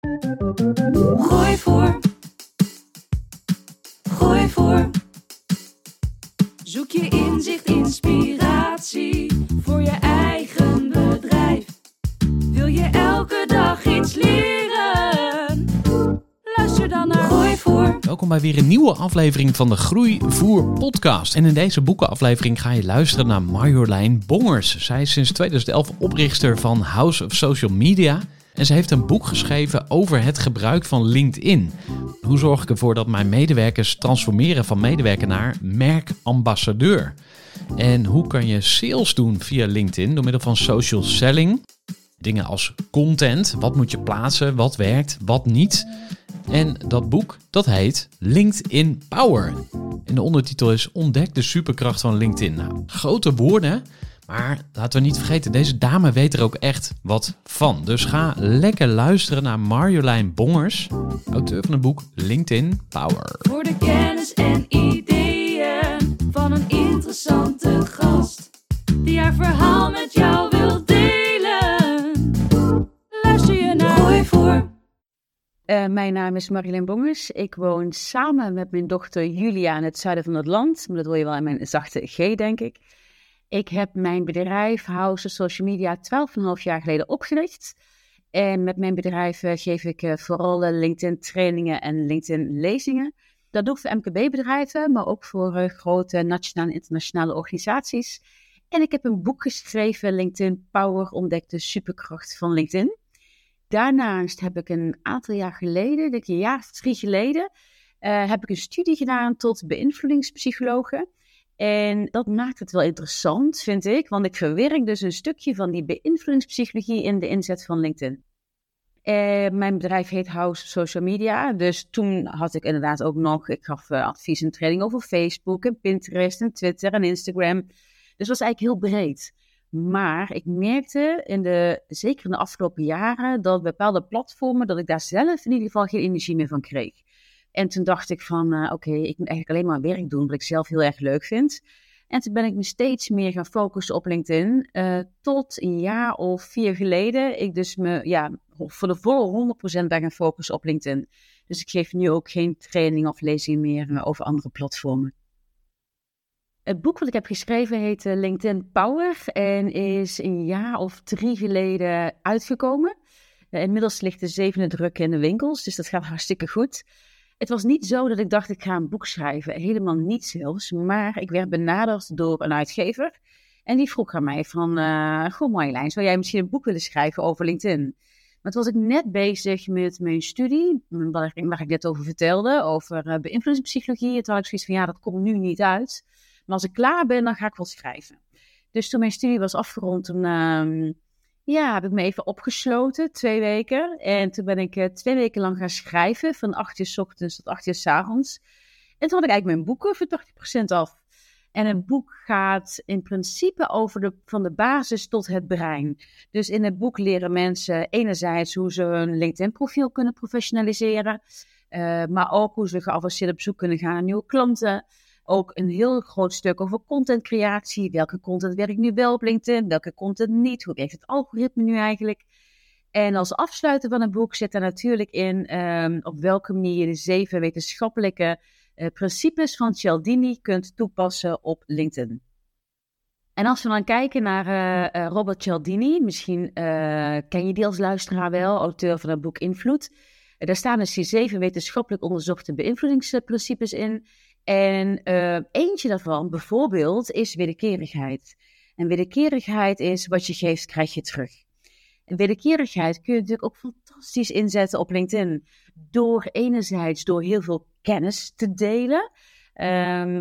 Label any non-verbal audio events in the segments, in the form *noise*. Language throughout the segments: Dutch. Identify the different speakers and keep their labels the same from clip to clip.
Speaker 1: Gooi voor. Gooi voor. Zoek je inzicht, inspiratie voor je eigen bedrijf. Wil je elke dag iets leren? Luister dan naar Gooi voor.
Speaker 2: Welkom bij weer een nieuwe aflevering van de Groeivoer podcast. En in deze boekenaflevering ga je luisteren naar Marjolein Bongers. Zij is sinds 2011 oprichter van House of Social Media... En ze heeft een boek geschreven over het gebruik van LinkedIn. Hoe zorg ik ervoor dat mijn medewerkers transformeren van medewerker naar merkambassadeur? En hoe kan je sales doen via LinkedIn door middel van social selling? Dingen als content, wat moet je plaatsen, wat werkt, wat niet. En dat boek, dat heet LinkedIn Power. En de ondertitel is Ontdek de superkracht van LinkedIn. Nou, grote woorden, maar laten we niet vergeten, deze dame weet er ook echt wat van. Dus ga lekker luisteren naar Marjolein Bongers, auteur van het boek LinkedIn Power.
Speaker 1: Voor de kennis en ideeën van een interessante gast. Die haar verhaal met jou wil delen. Luister je naar Gooi voor.
Speaker 3: Uh, mijn naam is Marilyn Bongers. Ik woon samen met mijn dochter Julia in het zuiden van het land. Maar dat hoor je wel in mijn zachte G, denk ik. Ik heb mijn bedrijf House Social Media 12,5 jaar geleden opgericht. En met mijn bedrijf uh, geef ik uh, vooral LinkedIn trainingen en LinkedIn lezingen. Dat doe ik voor MKB-bedrijven, maar ook voor grote nationale en internationale organisaties. En ik heb een boek geschreven, LinkedIn Power, ontdek de superkracht van LinkedIn. Daarnaast heb ik een aantal jaar geleden, denk jaar of drie geleden, heb ik een studie gedaan tot beïnvloedingspsychologe. En dat maakt het wel interessant, vind ik, want ik verwerk dus een stukje van die beïnvloedingspsychologie in de inzet van LinkedIn. Uh, mijn bedrijf heet House Social Media, dus toen had ik inderdaad ook nog, ik gaf uh, advies en training over Facebook en Pinterest en Twitter en Instagram. Dus was eigenlijk heel breed. Maar ik merkte, in de, zeker in de afgelopen jaren, dat bepaalde platformen, dat ik daar zelf in ieder geval geen energie meer van kreeg. En toen dacht ik van, uh, oké, ik moet eigenlijk alleen maar werk doen wat ik zelf heel erg leuk vind. En toen ben ik me steeds meer gaan focussen op LinkedIn. Uh, tot een jaar of vier geleden ik dus me ja, voor de volle 100% ben gaan focussen op LinkedIn. Dus ik geef nu ook geen training of lezing meer uh, over andere platformen. Het boek wat ik heb geschreven heet LinkedIn Power en is een jaar of drie geleden uitgekomen. inmiddels ligt de zevende druk in de winkels, dus dat gaat hartstikke goed. Het was niet zo dat ik dacht, ik ga een boek schrijven. Helemaal niet zelfs. Maar ik werd benaderd door een uitgever. En die vroeg aan mij van, uh, goh Marjolein, zou jij misschien een boek willen schrijven over LinkedIn? Maar toen was ik net bezig met mijn studie, waar ik, net over vertelde, over uh, beïnvloedingspsychologie. En toen had ik zoiets van, ja, dat komt nu niet uit. Maar als ik klaar ben, dan ga ik wel schrijven. Dus toen mijn studie was afgerond, toen... Uh, ja, heb ik me even opgesloten, twee weken. En toen ben ik uh, twee weken lang gaan schrijven, van 8 uur s ochtends tot 8 uur s avonds. En toen had ik eigenlijk mijn boeken voor 80% af. En een boek gaat in principe over de, van de basis tot het brein. Dus in het boek leren mensen enerzijds hoe ze hun LinkedIn-profiel kunnen professionaliseren. Uh, maar ook hoe ze geavanceerd op zoek kunnen gaan naar nieuwe klanten ook een heel groot stuk over contentcreatie. Welke content werkt nu wel op LinkedIn? Welke content niet? Hoe werkt het algoritme nu eigenlijk? En als afsluiter van het boek zit er natuurlijk in um, op welke manier je de zeven wetenschappelijke uh, principes van Cialdini kunt toepassen op LinkedIn. En als we dan kijken naar uh, uh, Robert Cialdini, misschien ken je die als luisteraar wel, auteur van het boek Invloed. Daar staan dus die zeven wetenschappelijk onderzochte beïnvloedingsprincipes in. En eentje daarvan, bijvoorbeeld, is wederkerigheid. En wederkerigheid is wat je geeft, krijg je terug. En wederkerigheid kun je natuurlijk ook fantastisch inzetten op LinkedIn. Door enerzijds door heel veel kennis te delen. Um,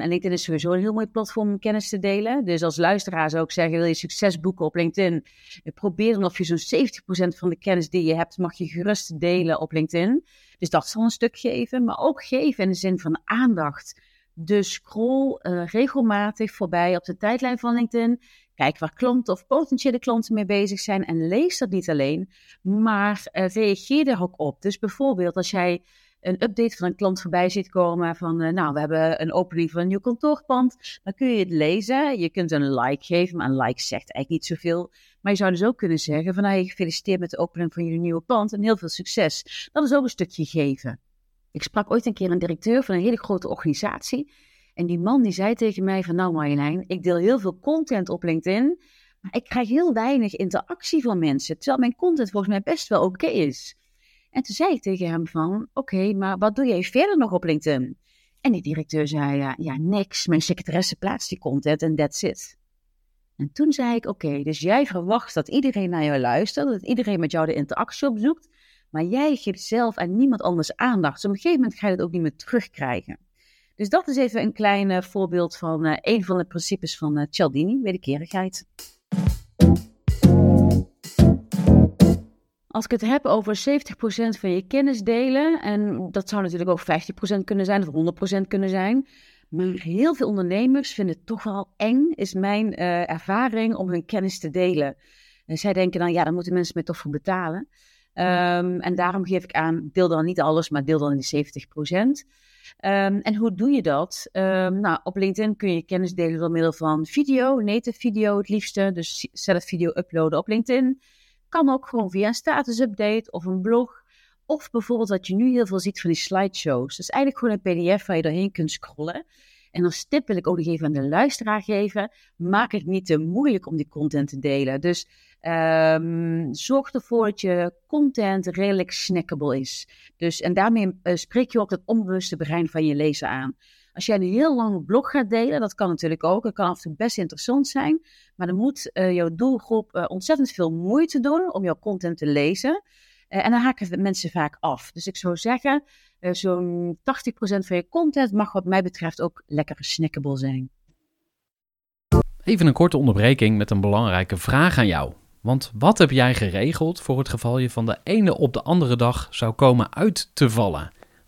Speaker 3: en LinkedIn is sowieso een heel mooi platform om kennis te delen. Dus als luisteraar zou ik zeggen, wil je succes boeken op LinkedIn? Probeer dan of je zo'n 70% van de kennis die je hebt, mag je gerust delen op LinkedIn. Dus dat zal een stuk geven, maar ook geven in de zin van aandacht. Dus scroll uh, regelmatig voorbij op de tijdlijn van LinkedIn. Kijk waar klanten of potentiële klanten mee bezig zijn en lees dat niet alleen, maar uh, reageer er ook op. Dus bijvoorbeeld als jij een update van een klant voorbij ziet komen van, uh, nou, we hebben een opening van een nieuw kantoorpand, dan kun je het lezen. Je kunt een like geven, maar een like zegt eigenlijk niet zoveel. Maar je zou dus ook kunnen zeggen van, nou, gefeliciteerd met de opening van jullie nieuwe pand en heel veel succes. Dat is ook een stukje geven. Ik sprak ooit een keer een directeur van een hele grote organisatie. En die man die zei tegen mij van, nou Marjolein, ik deel heel veel content op LinkedIn, maar ik krijg heel weinig interactie van mensen, terwijl mijn content volgens mij best wel oké is. En toen zei ik tegen hem van, oké, maar wat doe jij verder nog op LinkedIn? En die directeur zei, ja, ja niks, mijn secretaresse plaatst die content en that's it. En toen zei ik, oké, dus jij verwacht dat iedereen naar jou luistert, dat iedereen met jou de interactie opzoekt, maar jij geeft zelf aan niemand anders aandacht. Dus op een gegeven moment ga je het ook niet meer terugkrijgen. Dus dat is even een klein uh, voorbeeld van uh, een van de principes van uh, Cialdini, wederkerigheid. Als ik het heb over 70% van je kennis delen, en dat zou natuurlijk ook 50% kunnen zijn of 100% kunnen zijn. Maar heel veel ondernemers vinden het toch wel eng, is mijn uh, ervaring, om hun kennis te delen. En zij denken dan, ja, dan moeten mensen me toch voor betalen. Um, en daarom geef ik aan, deel dan niet alles, maar deel dan die 70%. Um, en hoe doe je dat? Um, nou, op LinkedIn kun je kennis delen door middel van video, native video het liefste. Dus zelf video uploaden op LinkedIn. Kan ook gewoon via een status-update of een blog. Of bijvoorbeeld wat je nu heel veel ziet van die slideshows. Dus eigenlijk gewoon een pdf waar je doorheen kunt scrollen. En als tip wil ik ook nog even aan de luisteraar geven. Maak het niet te moeilijk om die content te delen. Dus um, zorg ervoor dat je content redelijk snackable is. Dus, en daarmee uh, spreek je ook het onbewuste brein van je lezer aan. Als jij een heel lang blog gaat delen, dat kan natuurlijk ook. Dat kan af en toe best interessant zijn. Maar dan moet uh, jouw doelgroep uh, ontzettend veel moeite doen om jouw content te lezen. Uh, en dan haken mensen vaak af. Dus ik zou zeggen, zo'n 80% van je content mag wat mij betreft ook lekker snackable zijn.
Speaker 2: Even een korte onderbreking met een belangrijke vraag aan jou. Want wat heb jij geregeld voor het geval je van de ene op de andere dag zou komen uit te vallen?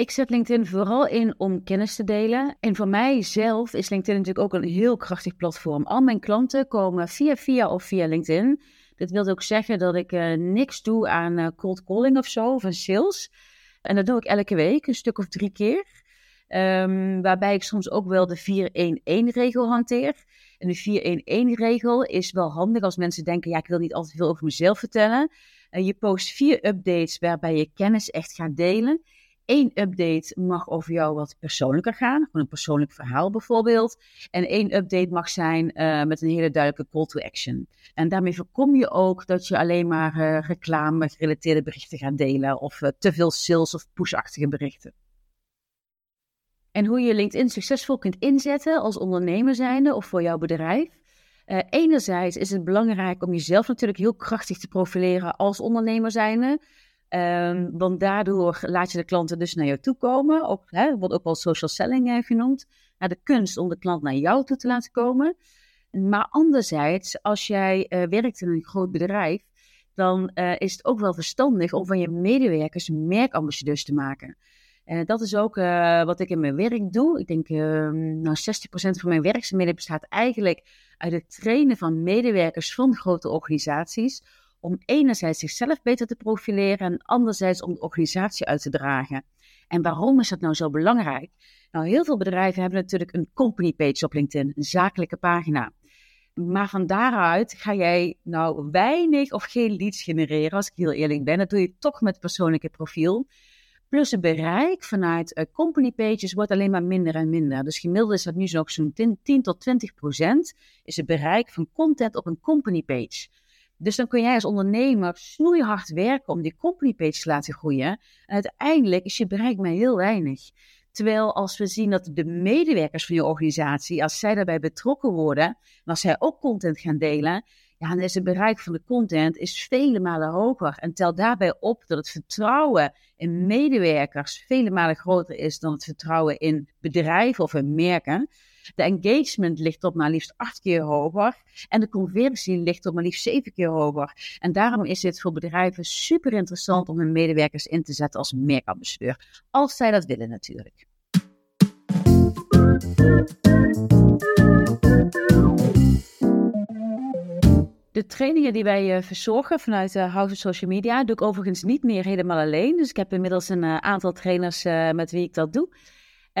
Speaker 3: Ik zet LinkedIn vooral in om kennis te delen. En voor mijzelf is LinkedIn natuurlijk ook een heel krachtig platform. Al mijn klanten komen via via of via LinkedIn. Dit wil ook zeggen dat ik uh, niks doe aan uh, cold calling of zo, of aan sales. En dat doe ik elke week, een stuk of drie keer. Um, waarbij ik soms ook wel de 4-1-1-regel hanteer. En de 4-1-1-regel is wel handig als mensen denken: ja, ik wil niet altijd veel over mezelf vertellen. Uh, je post vier updates waarbij je kennis echt gaat delen. Eén update mag over jou wat persoonlijker gaan, gewoon een persoonlijk verhaal bijvoorbeeld. En één update mag zijn uh, met een hele duidelijke call to action. En daarmee voorkom je ook dat je alleen maar uh, reclame gerelateerde berichten gaat delen of uh, te veel sales of pushachtige berichten. En hoe je LinkedIn succesvol kunt inzetten als ondernemer zijnde of voor jouw bedrijf. Uh, enerzijds is het belangrijk om jezelf natuurlijk heel krachtig te profileren als ondernemer zijnde. Um, want daardoor laat je de klanten dus naar jou toe komen. Ook, hè, wordt ook wel social selling uh, genoemd. de kunst om de klant naar jou toe te laten komen. Maar anderzijds, als jij uh, werkt in een groot bedrijf, dan uh, is het ook wel verstandig om van je medewerkers merkambassadeurs te maken. En dat is ook wat ik in mijn werk doe. Ik denk, nou 60% van mijn werkzaamheden bestaat eigenlijk uit het trainen van medewerkers van grote organisaties. Om enerzijds zichzelf beter te profileren en anderzijds om de organisatie uit te dragen. En waarom is dat nou zo belangrijk? Nou, heel veel bedrijven hebben natuurlijk een company page op LinkedIn, een zakelijke pagina. Maar van daaruit ga jij nou weinig of geen leads genereren, als ik heel eerlijk ben. Dat doe je toch met het persoonlijke profiel. Plus het bereik vanuit uh, company pages wordt alleen maar minder en minder. Dus gemiddeld is dat nu zo'n 10, 10 tot 20 procent is het bereik van content op een company page. Dus dan kun jij als ondernemer snoeihard werken om die company page te laten groeien. En uiteindelijk is je bereik maar heel weinig. Terwijl als we zien dat de medewerkers van je organisatie, als zij daarbij betrokken worden, en als zij ook content gaan delen, ja, dan is het bereik van de content is vele malen hoger. En tel daarbij op dat het vertrouwen in medewerkers vele malen groter is dan het vertrouwen in bedrijven of in merken. De engagement ligt op maar liefst acht keer hoger en de conversie ligt op maar liefst zeven keer hoger. En daarom is het voor bedrijven super interessant om hun medewerkers in te zetten als merkambassadeur. Als zij dat willen natuurlijk. De trainingen die wij uh, verzorgen vanuit uh, House of Social Media doe ik overigens niet meer helemaal alleen. Dus ik heb inmiddels een uh, aantal trainers met wie ik dat doe.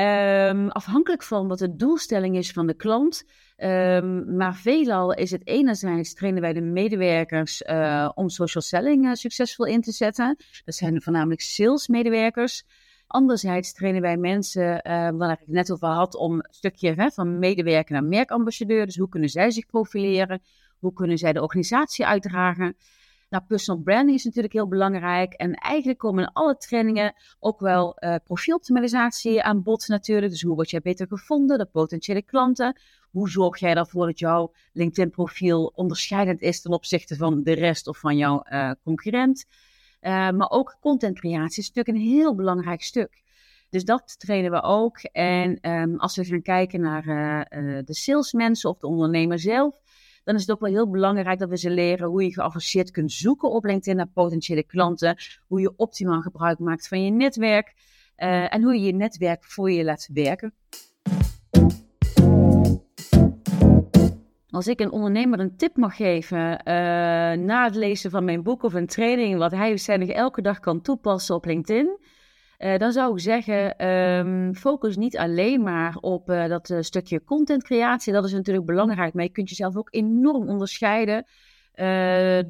Speaker 3: Um, afhankelijk van wat de doelstelling is van de klant. Um, maar veelal is het enerzijds trainen wij de medewerkers uh, om social selling uh, succesvol in te zetten. Dat zijn voornamelijk salesmedewerkers. Anderzijds trainen wij mensen, uh, waar ik het net over had, om een stukje hè, van medewerker naar merkambassadeur. Dus hoe kunnen zij zich profileren? Hoe kunnen zij de organisatie uitdragen? Nou, personal branding is natuurlijk heel belangrijk. En eigenlijk komen in alle trainingen ook wel uh, profieloptimalisatie aan bod natuurlijk. Dus hoe word jij beter gevonden, de potentiële klanten? Hoe zorg jij ervoor dat jouw LinkedIn-profiel onderscheidend is ten opzichte van de rest of van jouw uh, concurrent? Uh, maar ook contentcreatie is natuurlijk een heel belangrijk stuk. Dus dat trainen we ook. En um, als we gaan kijken naar de salesmensen of de ondernemer zelf, dan is het ook wel heel belangrijk dat we ze leren hoe je geavanceerd kunt zoeken op LinkedIn naar potentiële klanten, hoe je optimaal gebruik maakt van je netwerk uh, en hoe je je netwerk voor je laat werken. Als ik een ondernemer een tip mag geven uh, na het lezen van mijn boek of een training, wat hij of elke dag kan toepassen op LinkedIn, uh, dan zou ik zeggen, um, focus niet alleen maar op uh, dat uh, stukje contentcreatie. Dat is natuurlijk belangrijk, maar je kunt jezelf ook enorm onderscheiden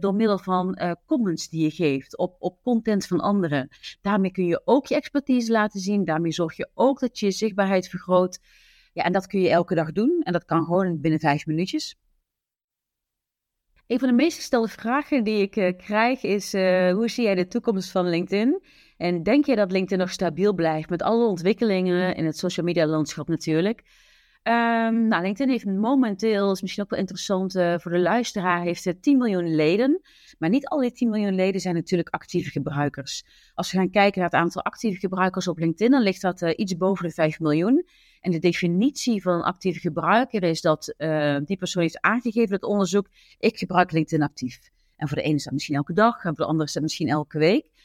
Speaker 3: door middel van comments die je geeft op, op content van anderen. Daarmee kun je ook je expertise laten zien. Daarmee zorg je ook dat je je zichtbaarheid vergroot. Ja, en dat kun je elke dag doen. En dat kan gewoon binnen vijf minuutjes. Een van de meest gestelde vragen die ik krijg is: hoe zie jij de toekomst van LinkedIn? En denk je dat LinkedIn nog stabiel blijft met alle ontwikkelingen in het social media landschap natuurlijk? Um, nou, LinkedIn heeft momenteel, is misschien ook wel interessant uh, voor de luisteraar, heeft 10 miljoen leden. Maar niet al die 10 miljoen leden zijn natuurlijk actieve gebruikers. Als we gaan kijken naar het aantal actieve gebruikers op LinkedIn, dan ligt dat uh, iets boven de 5 miljoen. En de definitie van een actieve gebruiker is dat uh, die persoon heeft aangegeven het onderzoek, ik gebruik LinkedIn actief. En voor de ene is dat misschien elke dag, en voor de andere is dat misschien elke week.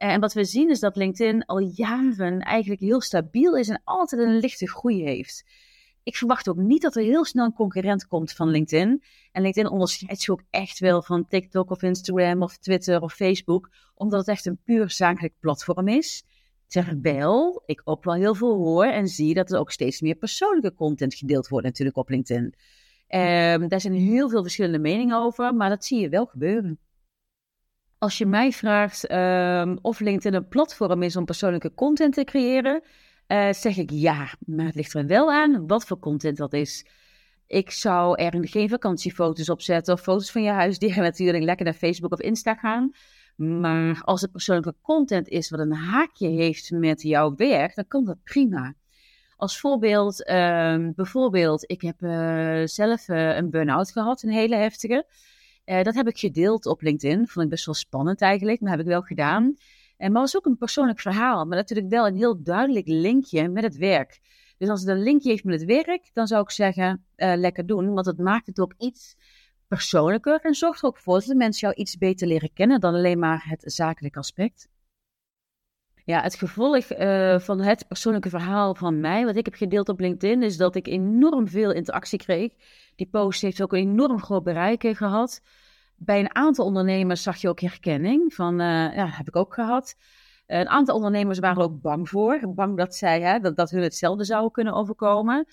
Speaker 3: Eh, en wat we zien is dat LinkedIn al jaren eigenlijk heel stabiel is en altijd een lichte groei heeft. Ik verwacht ook niet dat er heel snel een concurrent komt van LinkedIn. En LinkedIn onderscheidt zich ook echt wel van TikTok of Instagram of Twitter of Facebook, omdat het echt een puur zakelijk platform is. Terwijl ik ook wel heel veel hoor en zie dat er ook steeds meer persoonlijke content gedeeld wordt natuurlijk op LinkedIn. Um, daar zijn heel veel verschillende meningen over, maar dat zie je wel gebeuren. Als je mij vraagt um, of LinkedIn een platform is om persoonlijke content te creëren, uh, zeg ik ja. Maar het ligt er wel aan wat voor content dat is. Ik zou er geen vakantiefoto's op zetten of foto's van je huis die *laughs* natuurlijk lekker naar Facebook of Insta gaan. Maar als het persoonlijke content is wat een haakje heeft met jouw werk, dan kan dat prima. Als voorbeeld, um, bijvoorbeeld, ik heb uh, zelf uh, een burn-out gehad, een hele heftige. Uh, dat heb ik gedeeld op LinkedIn. Vond ik best wel spannend eigenlijk, maar heb ik wel gedaan. En maar was ook een persoonlijk verhaal, maar natuurlijk wel een heel duidelijk linkje met het werk. Dus als het een linkje heeft met het werk, dan zou ik zeggen, uh, lekker doen. Want het maakt het ook iets persoonlijker en zorgt er ook voor dat de mensen jou iets beter leren kennen dan alleen maar het zakelijke aspect. Ja, het gevolg uh, van het persoonlijke verhaal van mij, wat ik heb gedeeld op LinkedIn, is dat ik enorm veel interactie kreeg. Die post heeft ook een enorm groot bereik gehad. Bij een aantal ondernemers zag je ook herkenning van, uh, ja, heb ik ook gehad. Een aantal ondernemers waren ook bang voor, bang dat zij, hè, dat, dat hun hetzelfde zou kunnen overkomen.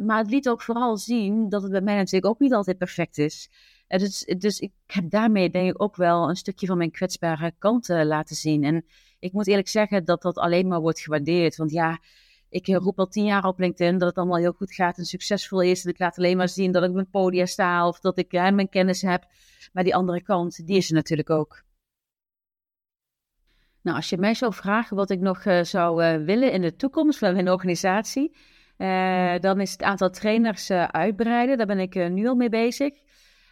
Speaker 3: Maar het liet ook vooral zien dat het bij mij natuurlijk ook niet altijd perfect is. dus, dus ik heb daarmee denk ik ook wel een stukje van mijn kwetsbare kant laten zien. En ik moet eerlijk zeggen dat dat alleen maar wordt gewaardeerd. Want ja, ik roep al tien jaar op LinkedIn dat het allemaal heel goed gaat en succesvol is. En ik laat alleen maar zien dat ik op een podium sta of dat ik ja, mijn kennis heb. Maar die andere kant, die is er natuurlijk ook. Nou, als je mij zou vragen wat ik nog uh, zou uh, willen in de toekomst van mijn organisatie, dan is het aantal trainers uitbreiden. Daar ben ik nu al mee bezig.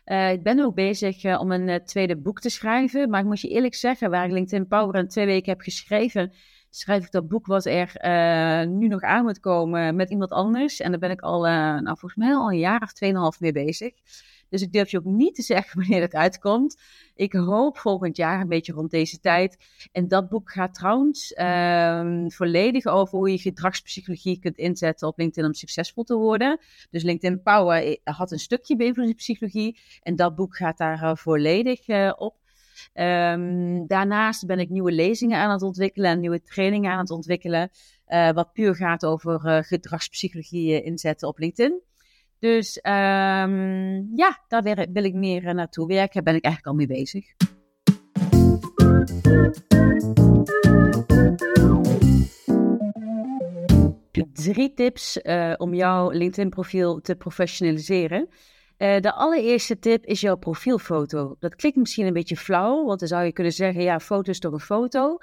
Speaker 3: Uh, ik ben ook bezig uh, om een uh, tweede boek te schrijven. Maar ik moet je eerlijk zeggen, waar ik LinkedIn Power in twee weken heb geschreven, schrijf ik dat boek wat er nu nog aan moet komen met iemand anders. En daar ben ik al, nou, volgens mij al een jaar of tweeënhalf mee bezig. Dus ik durf je ook niet te zeggen *laughs* wanneer het uitkomt. Ik hoop volgend jaar, een beetje rond deze tijd. En dat boek gaat trouwens uh, volledig over hoe je gedragspsychologie kunt inzetten op LinkedIn om succesvol te worden. Dus LinkedIn Power eh, had een stukje beïnvloedingspsychologie. En dat boek gaat daar uh, volledig uh, op. Um, daarnaast ben ik nieuwe lezingen aan het ontwikkelen en nieuwe trainingen aan het ontwikkelen. Wat puur gaat over gedragspsychologie inzetten op LinkedIn. Dus um, ja, daar wil ik meer uh, naartoe werken. Daar ben ik eigenlijk al mee bezig. Drie tips uh, om jouw LinkedIn-profiel te professionaliseren. Uh, de allereerste tip is jouw profielfoto. Dat klinkt misschien een beetje flauw, want dan zou je kunnen zeggen: ja, foto is toch een foto.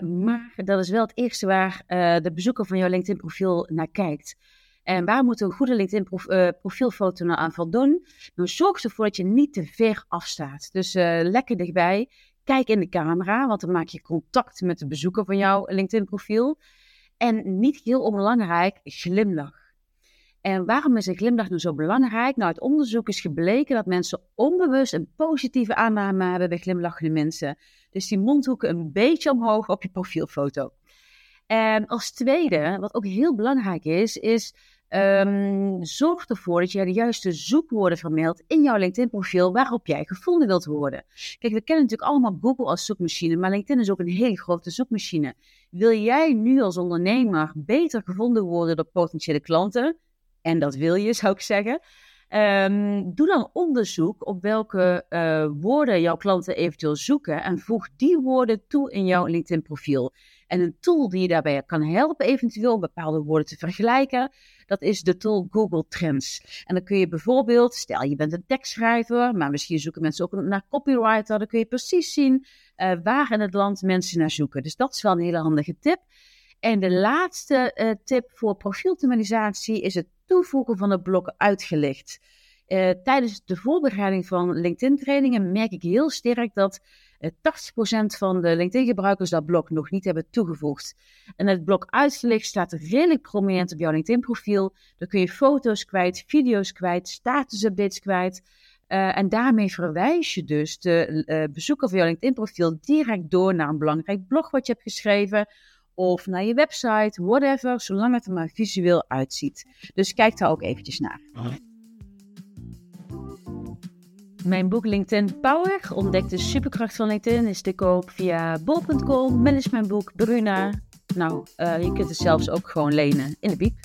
Speaker 3: Maar dat is wel het eerste waar de bezoeker van jouw LinkedIn-profiel naar kijkt. En waar moet een goede LinkedIn-profielfoto uh, nou aan voldoen? Nou, zorg ervoor dat je niet te ver afstaat. Dus uh, lekker dichtbij. Kijk in de camera, want dan maak je contact met de bezoeker van jouw LinkedIn-profiel. En niet heel onbelangrijk, glimlach. En waarom is een glimlach nu zo belangrijk? Nou, uit onderzoek is gebleken dat mensen onbewust een positieve aanname hebben bij glimlachende mensen. Dus die mondhoeken een beetje omhoog op je profielfoto. En als tweede, wat ook heel belangrijk is, is Um, zorg ervoor dat jij de juiste zoekwoorden vermeldt in jouw LinkedIn-profiel waarop jij gevonden wilt worden. Kijk, we kennen natuurlijk allemaal Google als zoekmachine, maar LinkedIn is ook een hele grote zoekmachine. Wil jij nu als ondernemer beter gevonden worden door potentiële klanten? En dat wil je, *laughs* zou ik zeggen. Um, doe dan onderzoek op welke uh, woorden jouw klanten eventueel zoeken en voeg die woorden toe in jouw LinkedIn-profiel. En een tool die je daarbij kan helpen, eventueel bepaalde woorden te vergelijken, dat is de tool Google Trends. En dan kun je bijvoorbeeld, stel je bent een tekstschrijver, maar misschien zoeken mensen ook naar copywriter, dan kun je precies zien uh, waar in het land mensen naar zoeken. Dus dat is wel een hele handige tip. En de laatste uh, tip voor profieloptimalisatie is het toevoegen van het blok uitgelicht. Uh, tijdens de voorbereiding van LinkedIn-trainingen merk ik heel sterk dat 80% eh, van de LinkedIn-gebruikers dat blok nog niet hebben toegevoegd. En het blok uitgelicht staat redelijk prominent op jouw LinkedIn-profiel. Daar kun je foto's kwijt, video's kwijt, status-updates kwijt. Uh, en daarmee verwijs je dus de uh, bezoeker van jouw LinkedIn-profiel direct door naar een belangrijk blog wat je hebt geschreven. Of naar je website, whatever, zolang het er maar visueel uitziet. Dus kijk daar ook eventjes naar. Mijn boek LinkedIn Power, ontdek de superkracht van LinkedIn, is te koop via bol.com, managementboek Bruna. Nou, uh, je kunt het zelfs ook gewoon lenen in de biep.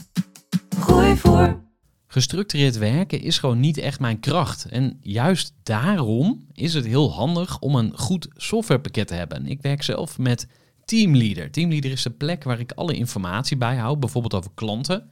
Speaker 2: Gooi voor. Gestructureerd werken is gewoon niet echt mijn kracht. En juist daarom is het heel handig om een goed softwarepakket te hebben. Ik werk zelf met Teamleader. Teamleader is de plek waar ik alle informatie bijhoud, bijvoorbeeld over klanten